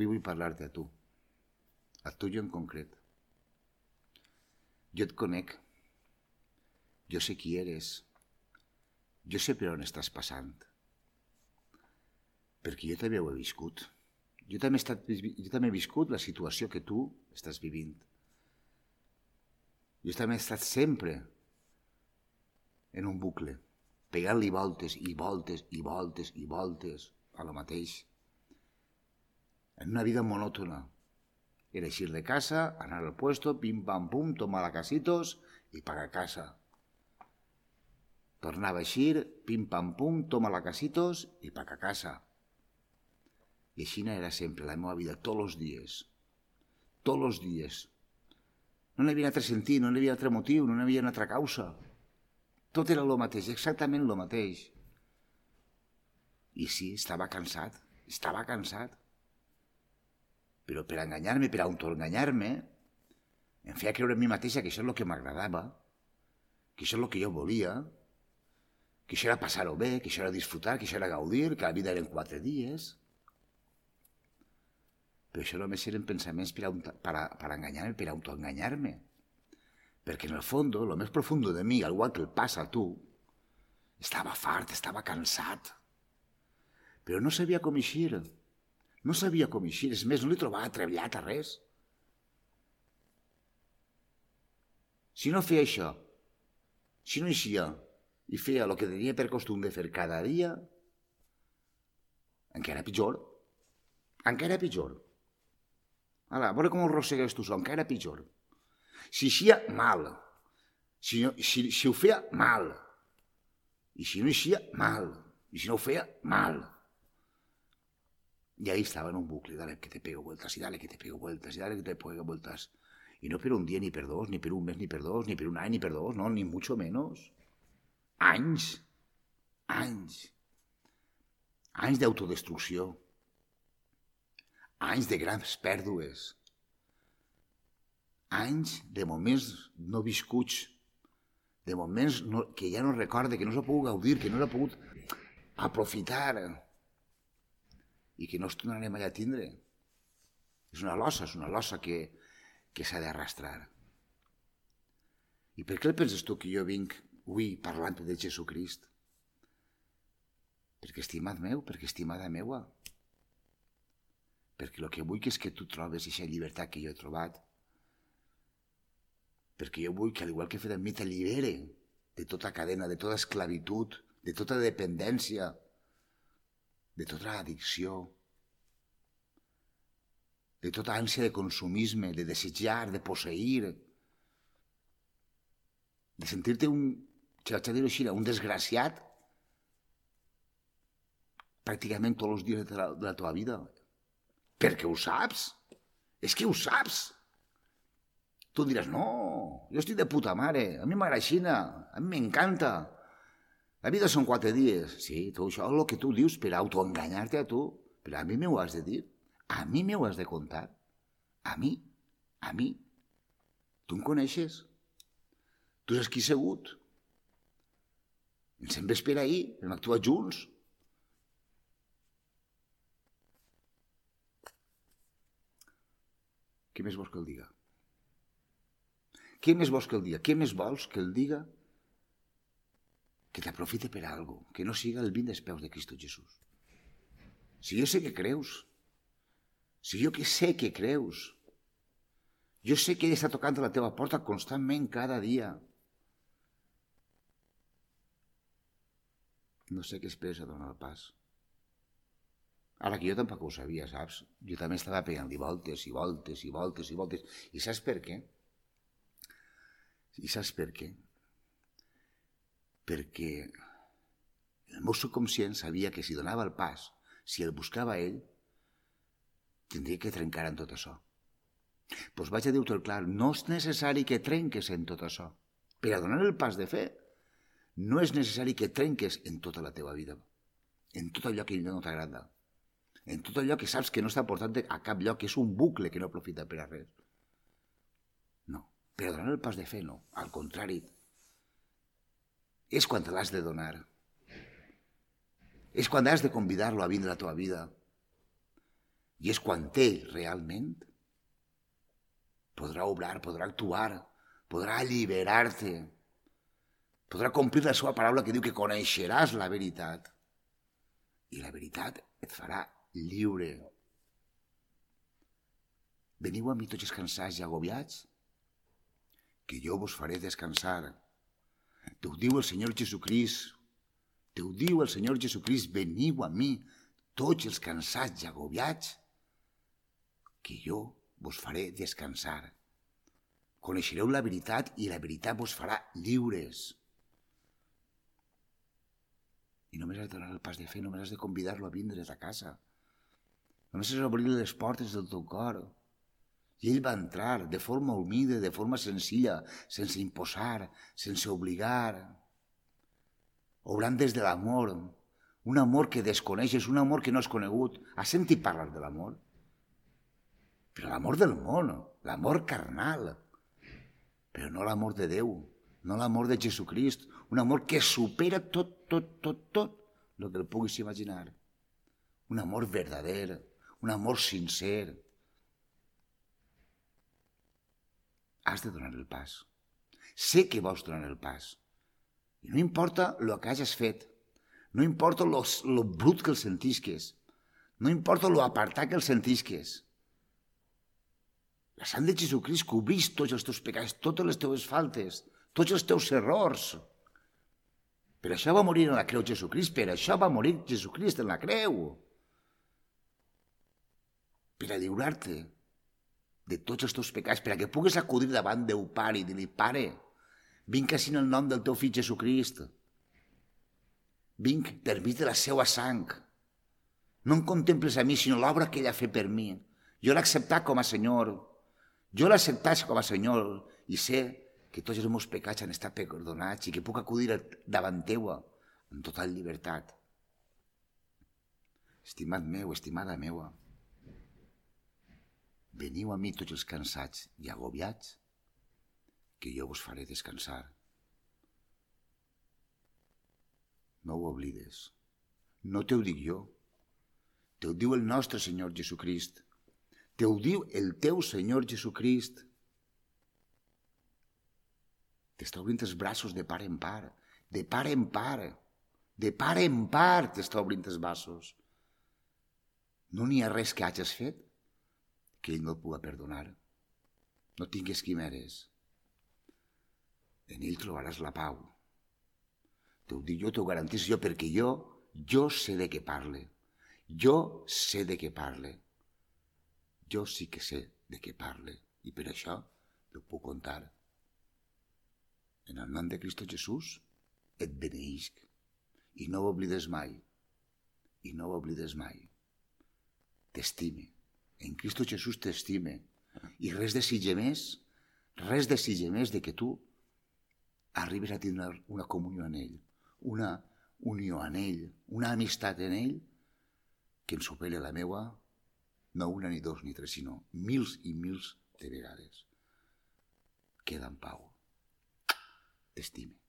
Avui vull parlar-te a tu. A tu jo en concret. Jo et conec. Jo sé qui eres. Jo sé per on estàs passant. Perquè jo també ho he viscut. Jo també, he estat, jo també he viscut la situació que tu estàs vivint. Jo també he estat sempre en un bucle, pegant-li voltes i voltes i voltes i voltes a lo mateix. En una vida monòtona. Era eixir de casa, anar al puesto, pim pam pum, tomar la casitos i pagar casa. Tornava a eixir, pim pam pum, toma la casitos i pagar casa. I així era sempre la meva vida, tots els dies. Tots els dies. No n'hi havia un altre sentit, no n'hi havia un altre motiu, no n'hi havia una altra causa. Tot era el mateix, exactament el mateix. I sí, estava cansat, estava cansat. Però per enganyar-me, per autoenganyar-me, em feia creure a mi mateixa que això és el que m'agradava, que això és el que jo volia, que això era passar-ho bé, que això era disfrutar, que això era gaudir, que la vida eren quatre dies. Però això només eren pensaments per, per, per enganyar-me, per autoenganyar-me. Perquè en el fons, el més profundo de mi, al igual que el passa a tu, estava fart, estava cansat. Però no sabia com eixir. No sabia com eixir. És més, no li trobava treballat a res. Si no feia això, si no eixia i feia el que tenia per costum de fer cada dia, encara pitjor. Encara pitjor. Ara, a veure com ho rossegues tu encara pitjor. Si eixia mal, si, no, si, si ho feia mal, i si no eixia mal, i si no ho feia mal. Y ahí estaba en un bucle, dale que te pego vueltas, y dale que te pego vueltas, y dale que te pego vueltas. Y no per un dia, ni per dos, ni per un mes, ni per dos, ni per un any, ni per dos, no, ni mucho menos. Anys. Anys. Anys d'autodestrucció anys de grans pèrdues, anys de moments no viscuts, de moments no, que ja no recorde, que no s'ha pogut gaudir, que no s'ha pogut aprofitar i que no es tornarem allà a tindre. És una losa, és una losa que, que s'ha d'arrastrar. I per què penses tu que jo vinc avui parlant de Jesucrist? Perquè estimat meu, perquè estimada meua, perquè el que vull és que tu trobes aquesta llibertat que jo he trobat, perquè jo vull que, al igual que he fet amb mi, t'allibere de tota cadena, de tota esclavitud, de tota dependència, de tota addicció, de tota ànsia de consumisme, de desitjar, de posseir, de sentir-te un, si vaig a dir-ho així, un desgraciat pràcticament tots els dies de la, de la teva vida. Perquè ho saps. És que ho saps. Tu diràs, no, jo estic de puta mare, a mi m'agrada a mi m'encanta. La vida són quatre dies. Sí, tot això és el que tu dius per autoenganyar-te a tu. Però a mi m'ho has de dir. A mi m'ho has de contar. A mi. A mi. Tu em coneixes? Tu saps qui segut? Ens hem per ahir, hem actuat junts. Què més vols que el diga? Què més vols que el diga? Què més vols que el diga que t'aprofite per a algo, que no siga el vint dels peus de Cristo Jesús. Si jo sé que creus, si jo que sé que creus, jo sé que ell està tocant la teva porta constantment cada dia. No sé què esperes a donar el pas. Ara que jo tampoc ho sabia, saps? Jo també estava pegant-li voltes i voltes i voltes i voltes. I saps per què? I saps per què? Perquè el meu subconscient sabia que si donava el pas, si el buscava ell, tindria que trencar en tot això. Doncs pues vaig a dir-te clar, no és necessari que trenques en tot això. Per a donar el pas de fe, no és necessari que trenques en tota la teva vida, en tot allò que no t'agrada en tot allò que saps que no està portant a cap lloc, que és un bucle que no aprofita per a res. No, però donar el pas de fer no, al contrari. És quan te l'has de donar. És quan has de convidar-lo a vindre a la teva vida. I és quan ell realment podrà obrar, podrà actuar, podrà alliberar-te, podrà complir la seva paraula que diu que coneixeràs la veritat i la veritat et farà lliure. Veniu a mi tots els cansats i agobiats, que jo vos faré descansar. Te ho diu el Senyor Jesucrist. Te ho diu el Senyor Jesucrist. Veniu a mi, tots els cansats i agobiats, que jo vos faré descansar. Coneixereu la veritat i la veritat vos farà lliures. I només has de donar el pas de fer, només has de convidar-lo a vindre a casa. Només has d'obrir les portes del teu cor. I ell va entrar de forma humida, de forma senzilla, sense imposar, sense obligar. Obrant des de l'amor, un amor que desconeixes, un amor que no has conegut. Has sentit parlar de l'amor? Però l'amor del món, l'amor carnal, però no l'amor de Déu, no l'amor de Jesucrist, un amor que supera tot, tot, tot, tot el que el puguis imaginar. Un amor verdader, un amor sincer. Has de donar el pas. Sé que vols donar el pas. I no importa el que hagis fet, no importa lo, brut que el sentisques, no importa lo apartat que el sentisques. La sang de Jesucrist cobrís tots els teus pecats, totes les teves faltes, tots els teus errors. Per això va morir en la creu Jesucrist, per això va morir Jesucrist en la creu. Per a lliurar-te de tots els teus pecats, per a que puguis acudir davant Déu Pare i dir-li, Pare, vinc així en el nom del teu fill Jesucrist. Vinc per mig de la seva sang. No em contemples a mi, sinó l'obra que ell ha fet per mi. Jo l'he acceptat com a Senyor. Jo l'he acceptat com a Senyor i sé que tots els meus pecats han estat perdonats i que puc acudir davant teua en total llibertat. Estimat meu, estimada meua, veniu a mi tots els cansats i agobiats, que jo vos faré descansar. No ho oblides. No te ho dic jo. Te ho diu el nostre Senyor Jesucrist. Te ho diu el teu Senyor Jesucrist t'està obrint els braços de part en part, de part en part, de part en part t'està obrint els braços. No n'hi ha res que hagis fet que ell no et pugui perdonar. No tingues quimeres. En ell trobaràs la pau. T'ho dic jo, t'ho garantís jo, perquè jo, jo sé de què parle. Jo sé de què parle. Jo sí que sé de què parle. I per això t'ho puc contar. En el nom de Cristo Jesús et beneïsc. I no ho oblides mai. I no ho oblides mai. T'estime. En Cristo Jesús t'estime. I res desitge més, res desitge més de que tu arribes a tindre una comunió en ell, una unió en ell, una amistat en ell, que em supera la meua, no una ni dos ni tres, sinó mils i mils de vegades. Queda en pau t'estime.